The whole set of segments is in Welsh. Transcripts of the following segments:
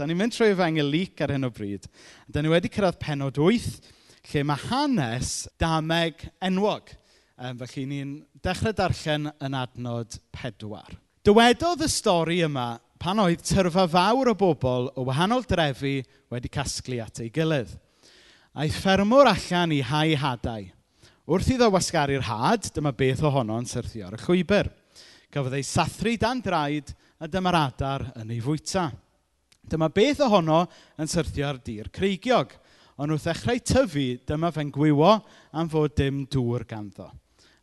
Da ni'n mynd trwy efengel Lyc ar hyn o bryd. Da ni wedi cyrraedd penod 8, lle mae hanes dameg enwog. Um, felly ni'n dechrau darllen yn adnod 4. Dywedodd y stori yma pan oedd tyrfa fawr o bobl o wahanol drefi wedi casglu at ei gilydd. A'i ffermwr allan i hau hadau. Wrth iddo wasgaru'r had, dyma beth ohono'n syrthio ar y llwybr. Cafodd ei sathru dan draed a dyma'r adar yn ei fwyta. Dyma beth ohono yn syrthio ar dir creigiog. Ond wrth ddechrau tyfu, dyma fe'n gwywo am fod dim dŵr ganddo.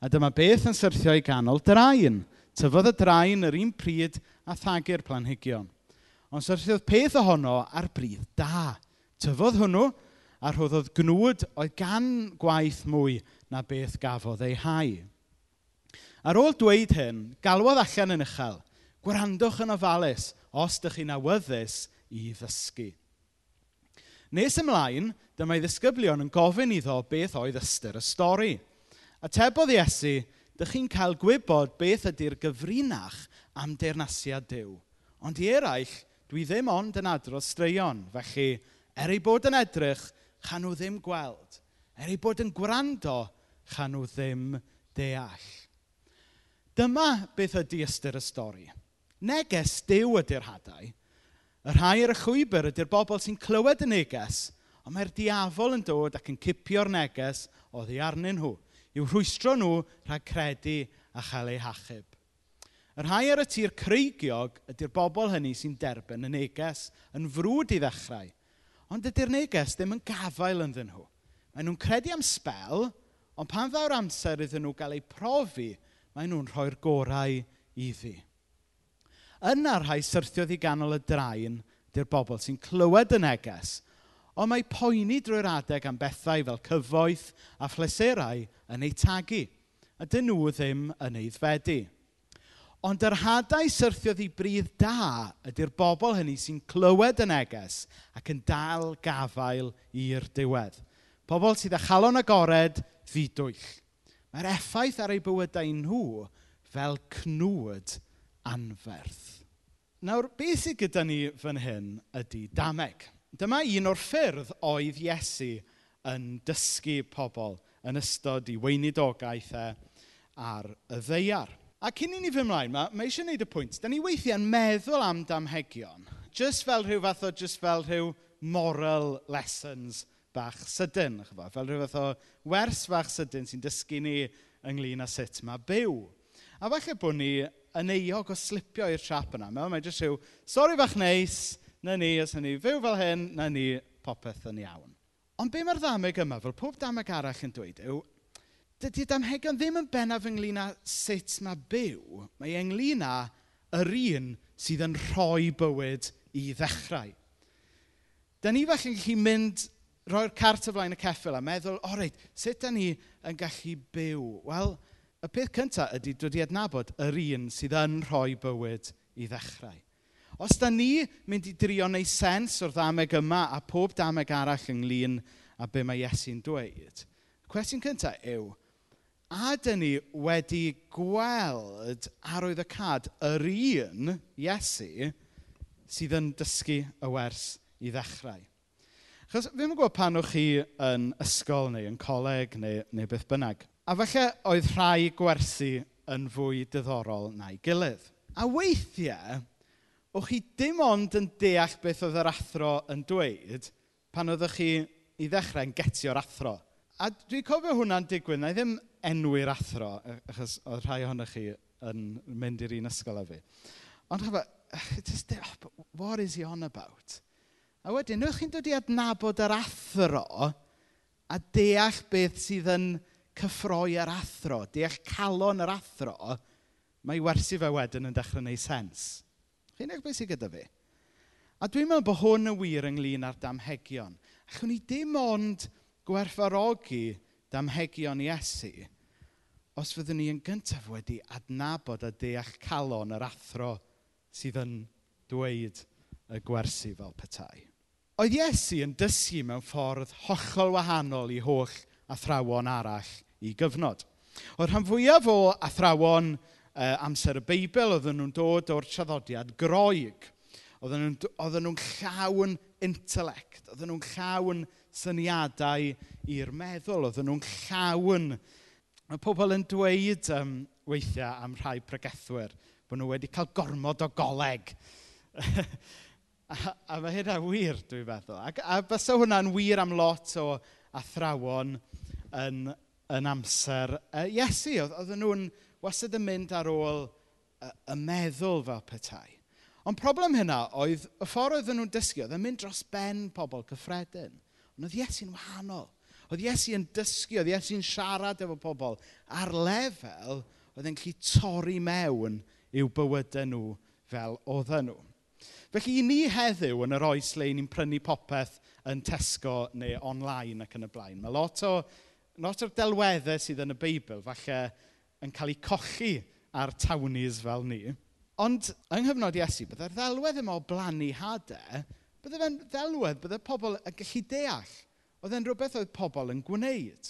A dyma beth yn syrthio i ganol draen. Tyfodd y draen yr un pryd a thagu'r planhigion. Ond syrthiodd peth ohono ar bryd da. Tyfodd hwnnw a rhoddodd gnwd oedd gan gwaith mwy na beth gafodd ei hau. Ar ôl dweud hyn, galwodd allan yn uchel, gwrandwch yn ofalus os ydych chi'n awyddus i ddysgu. Nes ymlaen, dyma i ddisgyblion yn gofyn iddo beth oedd ystyr y stori. A tebodd Iesu, dych chi'n cael gwybod beth ydy'r gyfrinach am deyrnasiad Dyw. Ond i eraill, dwi ddim ond yn adrodd straeon, felly er ei bod yn edrych, chan nhw ddim gweld. Er ei bod yn gwrando, chan nhw ddim deall. Dyma beth ydy ystyr y stori. Neges Dyw ydy'r hadau, Y rhai ar y chwybr ydy'r bobl sy'n clywed y neges, ond mae'r diafol yn dod ac yn cipio'r neges oddi arnyn nhw, i'w rhwystro nhw rhag credu a chael eu hachub. Y rhai ar y tir creigiog ydy'r bobl hynny sy'n derbyn y neges yn frwd i ddechrau, ond ydy'r neges ddim yn gafael ynddyn nhw. Maen nhw'n credu am sbel, ond pan ddaw'r amser iddyn nhw gael eu profi, maen nhw'n rhoi'r gorau iddi. Yna rhai syrthiodd i ganol y draen di'r bobl sy'n clywed y neges, ond mae poeni drwy'r adeg am bethau fel cyfoeth a phleserau yn ei tagu, a dyn nhw ddim yn ei ddfedu. Ond yr hadau syrthiodd i bryd da ydy'r bobl hynny sy'n clywed y neges ac yn dal gafael i'r diwedd. Pobl sydd â chalon agored ddidwyll. Mae'r effaith ar eu bywydau nhw fel cnwyd anferth. Nawr, beth sydd gyda ni fan hyn ydy dameg. Dyma un o'r ffyrdd oedd Iesu yn dysgu pobl yn ystod i weinidogaeth e ar y ddeiar. A cyn i ni fy mlaen, mae, mae eisiau gwneud y pwynt. Da ni weithiau yn meddwl am damhegion, just fel rhyw fath o, just fel rhyw moral lessons bach sydyn. Chyfo? Fel rhyw fath o wers bach sydyn sy'n dysgu ni ynglyn â sut mae byw. A falle bod ni yn euog o slipio i'r trap yna. Mae jyst rhyw, sori fach neis, na ni, os ni fyw fel hyn, na ni popeth yn iawn. Ond be mae'r ddameg yma, fel pob dameg arall yn dweud, yw dydy damhegion ddim yn bennaf ynglyn â sut mae byw. Mae ynglyn â yr un sydd yn rhoi bywyd i ddechrau. Da ni falle yn gallu mynd rhoi'r cart o flaen y ceffil a meddwl, o reit, sut da ni yn gallu byw? Wel, y peth cyntaf ydy dod i adnabod yr un sydd yn rhoi bywyd i ddechrau. Os da ni mynd i drio neu sens o'r ddameg yma a pob dameg arall ynglyn a be mae Iesu'n dweud, y cwestiwn cyntaf yw, a da ni wedi gweld arwyddocad yr un Iesu sydd yn dysgu y wers i ddechrau. Chos fi'n gwybod pan o'ch chi yn ysgol neu yn coleg neu, neu beth bynnag. A falle oedd rhai gwersi yn fwy diddorol na'i gilydd. A weithiau, o'ch chi dim ond yn deall beth oedd yr athro yn dweud pan oeddech chi i ddechrau'n getio'r athro. A dwi'n cofio hwnna'n digwydd, na i ddim enwi'r athro, achos oedd rhai ohonych chi yn mynd i'r un ysgol â fi. Ond chyfa, just, oh, what is he on about? A wedyn, nwch chi'n dod i adnabod yr athro a deall beth sydd yn cyffroi yr athro, deall calon yr athro, mae wersi fe wedyn yn dechrau gwneud sens. Chi'n eich beth sydd gyda fi? A dwi'n meddwl bod hwn yn wir ynglyn â'r damhegion. Allwn ni dim ond gwerfarogi damhegion Iesu os fyddwn ni yn gyntaf wedi adnabod a deall calon yr athro sydd yn dweud y gwersi fel petai. Oedd Iesu yn dysgu mewn ffordd hollol wahanol i holl athrawon arall i gyfnod. O'r rhan fwyaf o athrawon uh, amser y Beibl, oedden nhw'n dod o'r traddodiad groeg. Oedden nhw'n, oedden nhw'n llawn intelect, oedden nhw'n llawn syniadau i'r meddwl, oedden nhw'n llawn... Mae pobl yn dweud um, weithiau am rhai pregethwyr bod nhw wedi cael gormod o goleg. a, a mae hynna wir, dwi'n meddwl. A, a bysa hwnna'n wir am lot o athrawon yn yn amser uh, Iesu. Oedd, oedden nhw'n wastad yn mynd ar ôl uh, y meddwl fel petai. Ond problem hynna oedd y ffordd oedden nhw'n dysgu, oedd yn mynd dros ben pobl cyffredin. Ond oedd Iesu'n wahanol. Oedd Iesu yn dysgu, oedd Iesu'n siarad efo pobl ar lefel oedd yn gallu torri mewn i'w bywydau nhw fel oedden nhw. Felly i ni heddiw yn yr oes le ni'n prynu popeth yn Tesco neu online ac yn y blaen. Mae lot o lot o'r delweddau sydd yn y Beibl, falle yn cael eu colli ar tawnis fel ni. Ond yng nghyfnod Iesu, byddai'r ddelwedd yma o blannu hadau, byddai fe'n ddelwedd, byddai pobl yn gallu deall. Oedd e'n rhywbeth oedd pobl yn gwneud.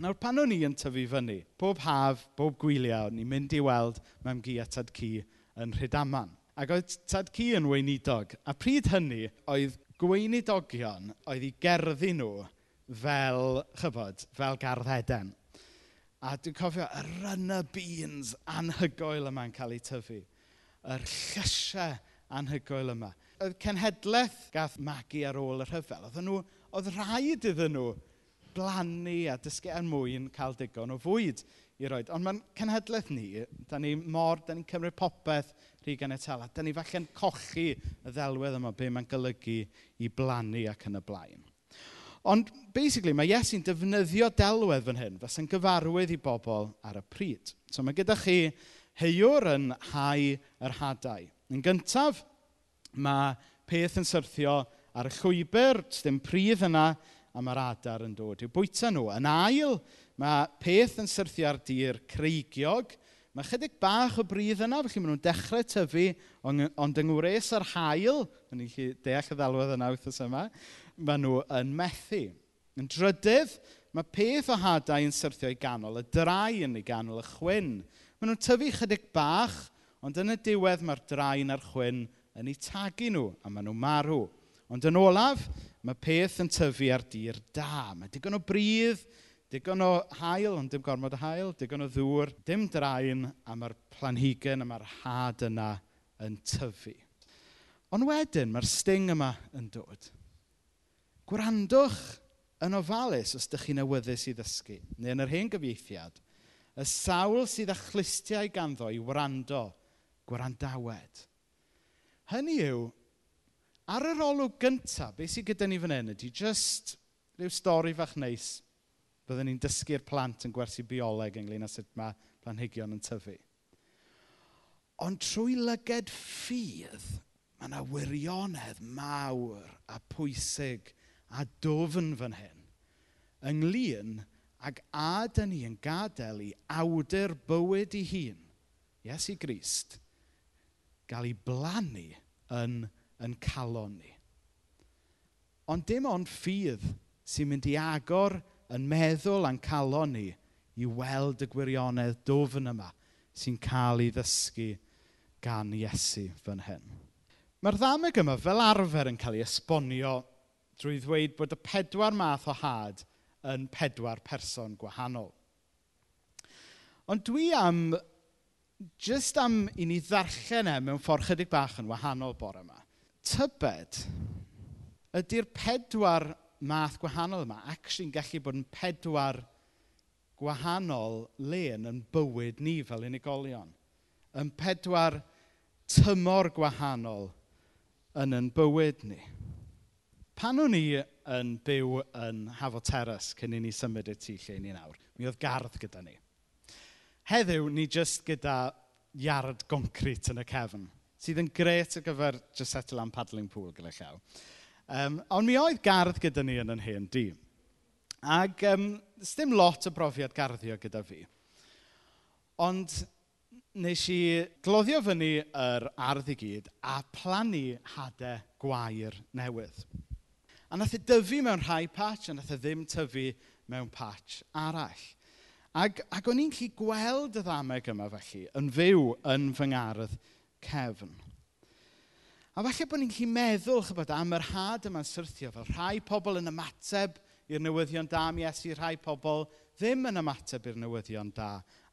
Nawr, pan o'n i yn tyfu fyny, bob haf, bob gwyliau, o'n i'n mynd i weld mewn gi a tad cu yn Rhydaman. Ac oedd tad cu yn weinidog, a pryd hynny oedd gweinidogion oedd i gerddi nhw fel, chyfod, fel gardd Eden. A dwi'n cofio y runner beans anhygoel yma'n cael ei tyfu. Yr llysiau anhygoel yma. Y cenhedlaeth gath magu ar ôl y rhyfel, oedd, nhw, oedd rhaid iddyn nhw blannu a dysgu er mwyn cael digon o fwyd i roed. Ond mae'n cenhedlaeth ni, da ni mor, da ni'n cymryd popeth rhy gan y tala. Da ni falle'n cochi y ddelwedd yma, be mae'n golygu i blannu ac yn y blaen. Ond basically mae Iesu'n defnyddio delwedd fan hyn fysa'n gyfarwydd i bobl ar y pryd. So mae gyda chi heiwr yn hau yr hadau. Yn gyntaf, mae peth yn syrthio ar y llwybr, dim pridd yna, a mae'r adar yn dod i'w bwyta nhw. Yn ail, mae peth yn syrthio ar dir creigiog. Mae chydig bach o bridd yna, felly maen nhw'n dechrau tyfu, ond yng ngwres ar hael, yn i chi deall y ddelwedd yna wythnos yma, maen nhw yn methu. Yn drydydd, mae peth o hadau yn syrthio i ganol, y drai yn ei ganol, y chwyn. Maen nhw'n tyfu chydig bach, ond yn y diwedd mae'r drain a'r chwyn yn eu tagu nhw, a maen nhw'n marw. Ond yn olaf, mae peth yn tyfu ar dir da. Mae digon o bridd, digon o hael, ond dim gormod o hael, digon o ddŵr, dim draen, a mae'r planhigyn a mae'r had yna yn tyfu. Ond wedyn, mae'r sting yma yn dod. Gwrandwch yn ofalus os ydych chi'n awyddus i ddysgu, neu yn yr hen gyfieithiad, y sawl sydd â chlustiau ganddo i wrando, gwrandawed. Hynny yw, ar yr olwg gyntaf, beth sydd gyda ni fan hyn ydy jyst rhyw stori fach neis byddwn ni'n dysgu'r plant yn gwersi bioleg ynglyn â sut mae planhigion yn tyfu. Ond trwy lyged ffydd, mae yna wirionedd mawr a pwysig a dofn fan hyn ynglyn ag a dyn ni yn gadael i awdur bywyd i hun, Iesu Grist, gael ei blannu yn, yn calon ni. Ond dim ond ffydd sy'n mynd i agor yn meddwl a'n calon ni i weld y gwirionedd dofn yma sy'n cael ei ddysgu gan Iesu fan hyn. Mae'r ddameg yma fel arfer yn cael ei esbonio drwy ddweud bod y pedwar math o had yn pedwar person gwahanol. Ond dwi am, jyst am i ni ddarllen e mewn ffordd chydig bach yn wahanol bore yma. Tybed ydy'r pedwar math gwahanol yma actually'n gallu bod yn pedwar gwahanol len yn bywyd ni fel unigolion. Yn pedwar tymor gwahanol yn yn bywyd ni. Pan o'n i yn byw yn hafo Teres cyn i ni symud y tu lle ni nawr, mi oedd gardd gyda ni. Heddiw, ni jyst gyda iard goncrit yn y cefn, sydd yn gret ar gyfer just settle am paddling pool gyda llaw. Um, ond mi oedd gardd gyda ni yn yn hen di. Ac um, dim lot o brofiad garddio gyda fi. Ond nes i gloddio fyny yr ardd i gyd a plannu hadau gwair newydd. A nath e dyfu mewn rhai patch, a nath e ddim tyfu mewn patch arall. Ac, ac o'n i'n gallu gweld y ddameg yma felly yn fyw yn fy ngardd cefn. A falle bod ni'n gallu meddwl chybod, am yr had yma'n syrthio fel rhai pobl yn ymateb i'r newyddion da am Iesu, rhai pobl ddim yn ymateb i'r newyddion da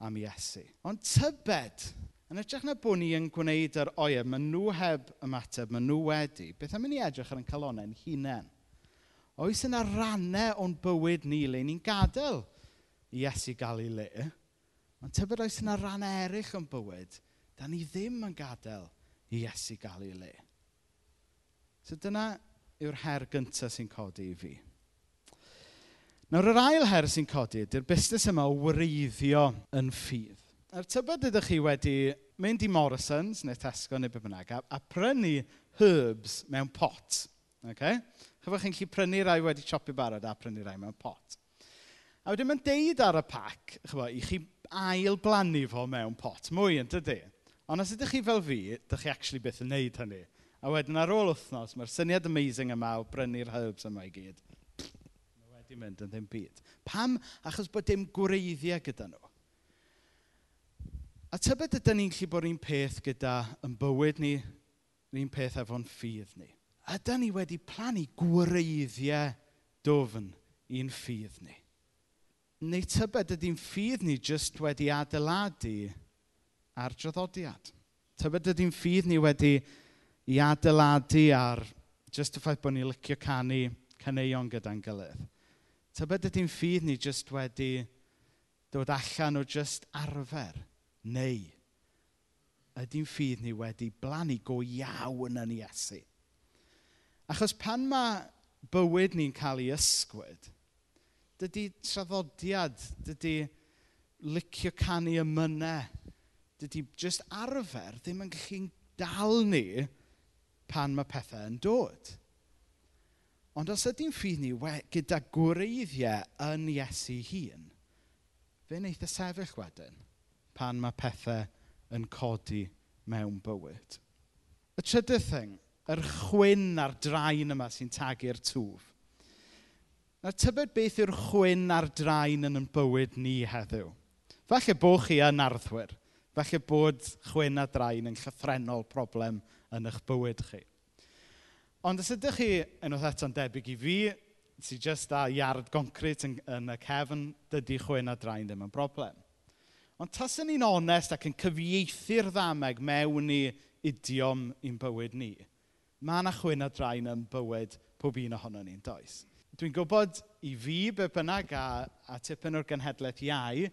am Iesu. Ond tybed, yn edrych na bod ni yn gwneud yr oed, maen nhw heb ymateb, maen nhw wedi, beth am i ni edrych ar yn calonau'n hunain? Oes yna rannau o'n bywyd ni le ni'n gadael i Iesu gael ei le? Ond tybed oes yna rannau eraill o'n bywyd da ni ddim yn gadael i Iesu gael ei le. So dyna yw'r her gyntaf sy'n codi i fi. Nawr, yr ail her sy'n codi ydy'r busnes yma o wreiddio yn ffydd. A'r tybed ydych chi wedi mynd i Morrison's neu Tesco neu be bynnag a, a prynu herbs mewn pot. Okay? Chyfwch chi'n gallu prynu rai wedi chopi barod a prynu rai mewn pot. A wedyn mae'n deud ar y pac, chyfo, i chi ail blannu fo mewn pot. Mwy yn dydy. Ond os ydych chi fel fi, ydych chi actually beth yn neud hynny. A wedyn ar ôl wythnos, mae'r syniad amazing yma o brynu'r herbs yma i gyd. Mae wedi mynd yn ddim byd. Pam? Achos bod dim gwreiddiau gyda nhw. A tybed ydyn ni'n gallu bod un peth gyda yn bywyd ni, un peth efo'n ffydd ni. Ydy ni wedi plannu gwreiddiau dofn i'n ffydd ni? Neu tybed ydy'n ffydd ni jyst wedi adeiladu ar draddodiad? Tybed ydy'n ffydd ni wedi i adeiladu ar jyst y ffaith bod ni'n licio canu caneuon gyda'n gilydd? Tybed ydy'n ffydd ni jyst wedi dod allan o jyst arfer? Neu ydy'n ffydd ni wedi blannu go iawn yn Iesu? Achos pan mae bywyd ni'n cael ei ysgwyd, dydy traddodiad, dydy licio canu ymynau, dydy jyst arfer ddim yn gallu'n dal ni pan mae pethau yn dod. Ond os ydy'n ffydd ni we, gyda gwreiddiau yn Iesu hun, fe wneith y sefyll wedyn pan mae pethau yn codi mewn bywyd. Y trydydd thing, yr chwyn a'r draen yma sy'n tagu'r twf. Na tybed beth yw'r chwyn a'r draen yn yn bywyd ni heddiw? Falle bod chi yn arddwyr. Falle bod chwyn a draen yn llythrenol problem yn eich bywyd chi. Ond os ydych chi, unwaith eto'n debyg i fi, sy'n just a iard concrit yn, yn y cefn, dydy chwyn a draen ddim yn broblem. Ond tas yn ni'n onest ac yn cyfieithu'r ddameg mewn i idiom i'n bywyd ni, Mae yna chwyn a draen yn bywyd pob un ohono ni'n does. Dwi'n gwybod i fi be bynnag a, a tipyn o'r genhedlaeth iau,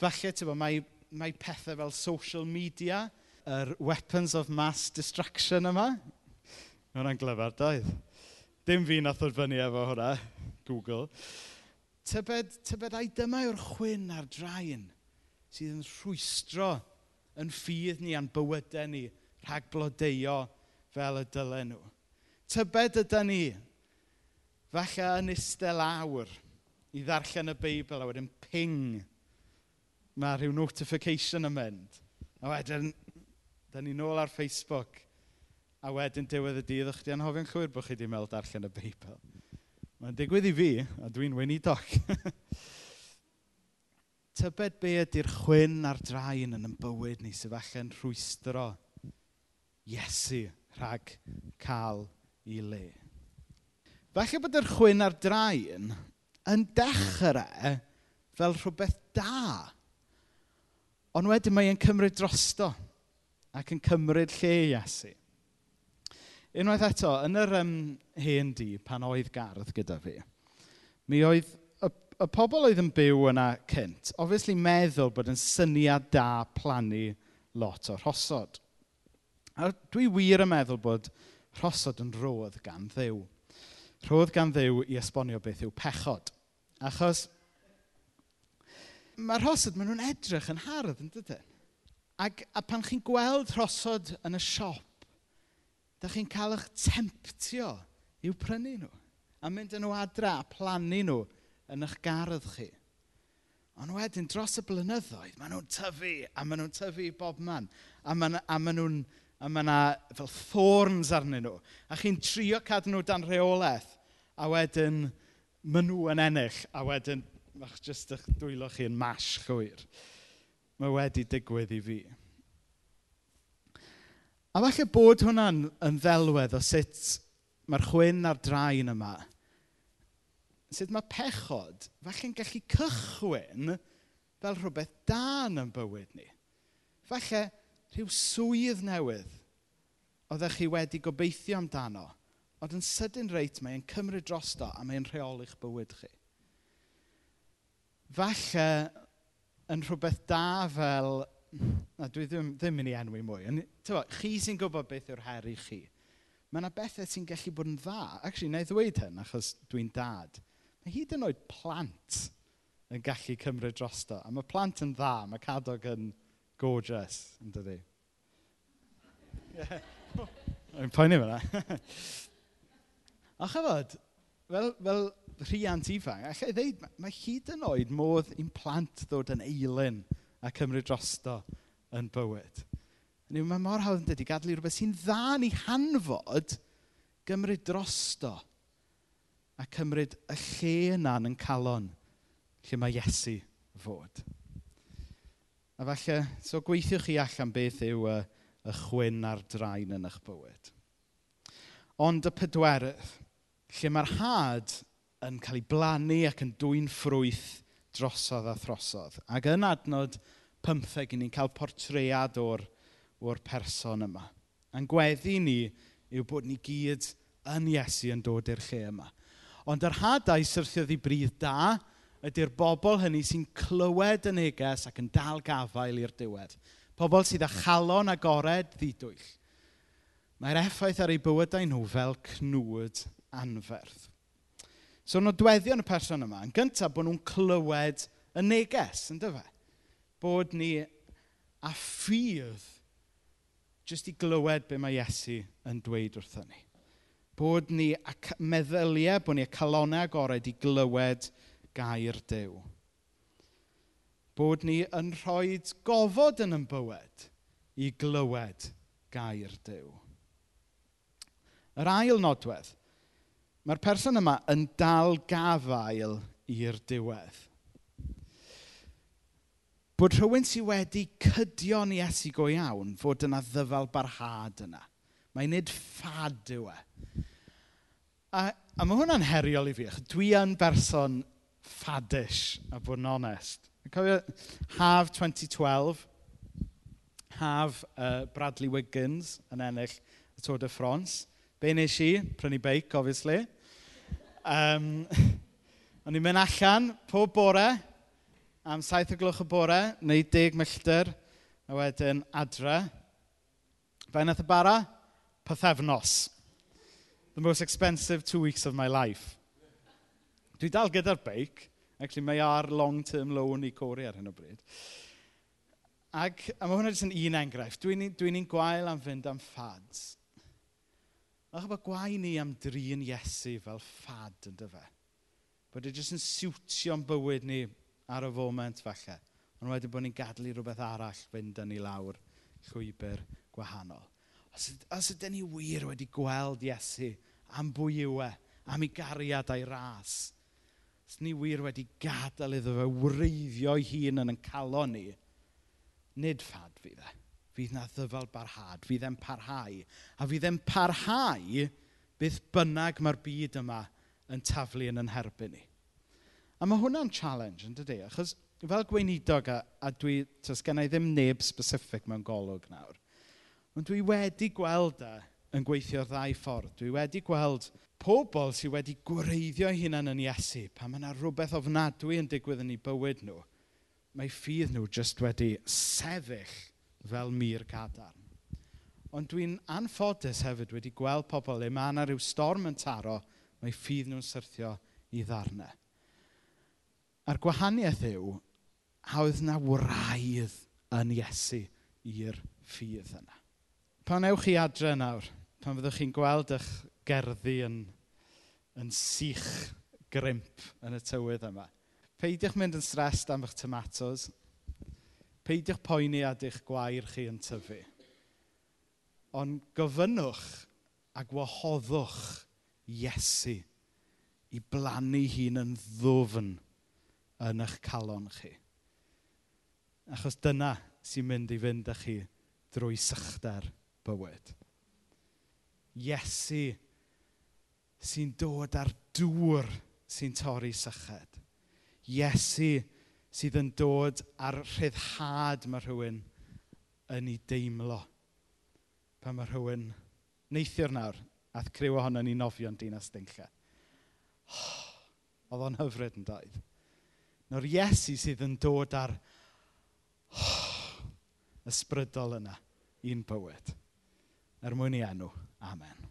falle tyfo, mae, mae pethau fel social media, yr weapons of mass destruction yma. Mae hwnna'n glyfar, doedd. Dim fi nath o'r fyny efo hwnna, Google. Tybed, tybed ai dyma yw'r chwyn a'r draen sydd yn rhwystro yn ffydd ni a'n bywydau ni rhag blodeio fel y dylen nhw. Tybed ydy ni, falle yn istel awr, i ddarllen y Beibl a wedyn ping. Mae rhyw notification yn mynd. A wedyn, da ni nôl ar Facebook. A wedyn diwedd y dydd, o'ch di anhofio'n chwyr bod chi wedi meddwl darllen y Beibl. Mae'n digwydd i fi, a dwi'n weinidoc. Tybed be ydy'r chwyn a'r draen yn yn bywyd ni sydd falle'n rhwystro Iesu rhag cael ei le. Falle bod yr chwyn a'r draen yn dechrau fel rhywbeth da. Ond wedyn mae e'n cymryd drosto ac yn cymryd lle Iesu. Unwaith eto, yn yr um, hen di, pan oedd gardd gyda fi, mi oedd y, y pobl oedd yn byw yna cynt, obviously meddwl bod yn syniad da plannu lot o rhosod. A dwi wir yn meddwl bod rhosod yn rodd gan ddew. Rhodd gan ddew i esbonio beth yw pechod. Achos mae'r rhosod, maen nhw'n edrych yn hardd, yn dydyn? Ac, a pan chi'n gweld rhosod yn y siop, da chi'n cael eich temptio i'w prynu nhw. A mynd yn nhw adra a plannu nhw yn eich gardd chi. Ond wedyn, dros y blynyddoedd, maen nhw'n tyfu, a maen nhw'n tyfu i bob man. A maen, a maen nhw'n a mae yna fel thorns arnyn nhw. A chi'n trio cadw nhw dan rheolaeth, a wedyn maen nhw yn ennill, a wedyn ma'ch jyst eich dwylo chi yn mash chwyr. Mae wedi digwydd i fi. A falle bod hwnna'n yn ddelwedd o sut mae'r chwyn a'r draen yma, sut mae pechod falle'n gallu cychwyn fel rhywbeth dan yn bywyd ni. Falle, rhyw swydd newydd oeddech chi wedi gobeithio amdano, ond yn sydyn reit mae'n cymryd drosto a mae'n rheoli'ch bywyd chi. Falle yn rhywbeth da fel, na, dwi ddim, ddim yn ei enwi mwy, yn, tywa, chi sy'n gwybod beth yw'r her i chi. Mae yna bethau sy'n gallu bod yn dda. Actually, na i ddweud hyn, achos dwi'n dad. Mae hyd yn oed plant yn gallu cymryd drosto. A mae plant yn dda, mae cadog yn gorgeous, yn dydi? Mae'n poeni fyna. A chyfod, fel, fel rhiant ifanc, allai ddeud, mae hyd yn oed modd i'n plant ddod yn eilyn a cymryd drosto yn bywyd. Neu mae mor hawdd yn dydi gadlu rhywbeth sy'n dda ni hanfod gymryd drosto a cymryd y lle yna yn calon lle mae Iesu fod. A falle, so gweithiwch chi allan beth yw y, y chwyn a'r draen yn eich bywyd. Ond y pedwerydd, lle mae'r had yn cael ei blannu ac yn dwy'n ffrwyth drosodd a throsodd. Ac yn adnod pymtheg i ni'n cael portread o'r, or person yma. A'n gweddi ni yw bod ni gyd yn Iesu yn dod i'r lle yma. Ond yr hadau syrthiodd i bryd da, ydy'r bobl hynny sy'n clywed y neges ac yn dal gafael i'r diwedd. Pobl sydd â chalon agored ddidwyll. Mae'r effaith ar ei bywydau nhw fel cnwyd anferth. So nodweddion y person yma, yn gyntaf bod nhw'n clywed y neges, yn dyfa? Bod ni a ffydd jyst i glywed be mae Iesu yn dweud wrthyn ni. Bod ni a meddyliau bod ni a calonau agored i glywed gair dew. Bod ni yn rhoi gofod yn ein bywyd i glywed gair dew. Yr ail nodwedd, mae'r person yma yn dal gafael i'r diwedd. Bod rhywun sydd wedi cydio'n Iesu go iawn fod yna ddyfal barhad yna. Mae'n nid ffad yw e. A, a mae hwnna'n heriol i fi. Dwi yn berson ffadish a bod yn onest. Yn cofio haf 2012, haf uh, Bradley Wiggins yn ennill y Tour de France. Be nes i? Prynu beic, obviously. Um, o'n i'n mynd allan pob bore, am saith o gloch y bore, neu deg milltir, a wedyn adre. Fe nath y bara? Pythefnos. The most expensive two weeks of my life. Dwi dal gyda'r beic. Actually, mae ar long-term loan i Cori ar hyn o bryd. Ac, a mae hwnna jyst yn un enghraifft. Dwi'n dwi, dwi gwael am fynd am ffads. Ach, mae gwael ni am drin Iesu fel ffad yn dyfa. Bod e jyst yn siwtio'n bywyd ni ar y foment falle. Ond wedyn bod ni'n gadlu rhywbeth arall fynd yn ni lawr llwybr gwahanol. Os, os ydyn ni wir wedi gweld Iesu am bwy yw e, am ei gariad a'i ras, os ni wir wedi gadael iddo fe wreiddio ei hun yn yn calon ni, nid ffad fydd e. Fydd na ddyfal barhad, fydd e'n parhau. A fydd e'n parhau bydd bynnag mae'r byd yma yn taflu yn yn herbyn ni. A mae hwnna'n challenge yn dydy, achos fel gweinidog, a, a dwi, tos gen i ddim neb specific mewn golwg nawr, ond dwi wedi gweld e yn gweithio'r ddau ffordd. Dwi wedi gweld pobl sydd wedi gwreiddio eu hunain yn Iesu, pan mae yna rhywbeth ofnadwy yn digwydd yn eu bywyd nhw, mae ffydd nhw jyst wedi sefyll fel mir cadarn. Ond dwi'n anffodus hefyd wedi gweld pobl le mae yna rhyw storm yn taro, mae ffydd nhw'n syrthio i ddarnau. A'r gwahaniaeth yw, a oedd na wraidd yn Iesu i'r ffydd yna. Pan ewch chi adre nawr, pan fyddwch chi'n gweld eich gerddi yn yn sych grimp yn y tywydd yma. Peidiwch mynd yn stressed am eich tomatos. Peidiwch poeni ad eich gwair chi yn tyfu. Ond gofynnwch a gwahoddwch Iesu i blannu hun yn ddwfn yn eich calon chi. Achos dyna sy'n mynd i fynd â chi drwy sychder bywyd. Iesu sy'n dod ar dŵr sy'n torri syched. Iesu sydd yn dod ar rhyddhad mae rhywun yn ei deimlo. Pan mae rhywun neithiwr nawr, ath criw ohono ni nofio'n dinas dynlla. Oh, oedd o'n hyfryd yn doedd. Nawr Iesu sydd yn dod ar oh, ysbrydol yna i'n bywyd. Er mwyn i enw. Amen.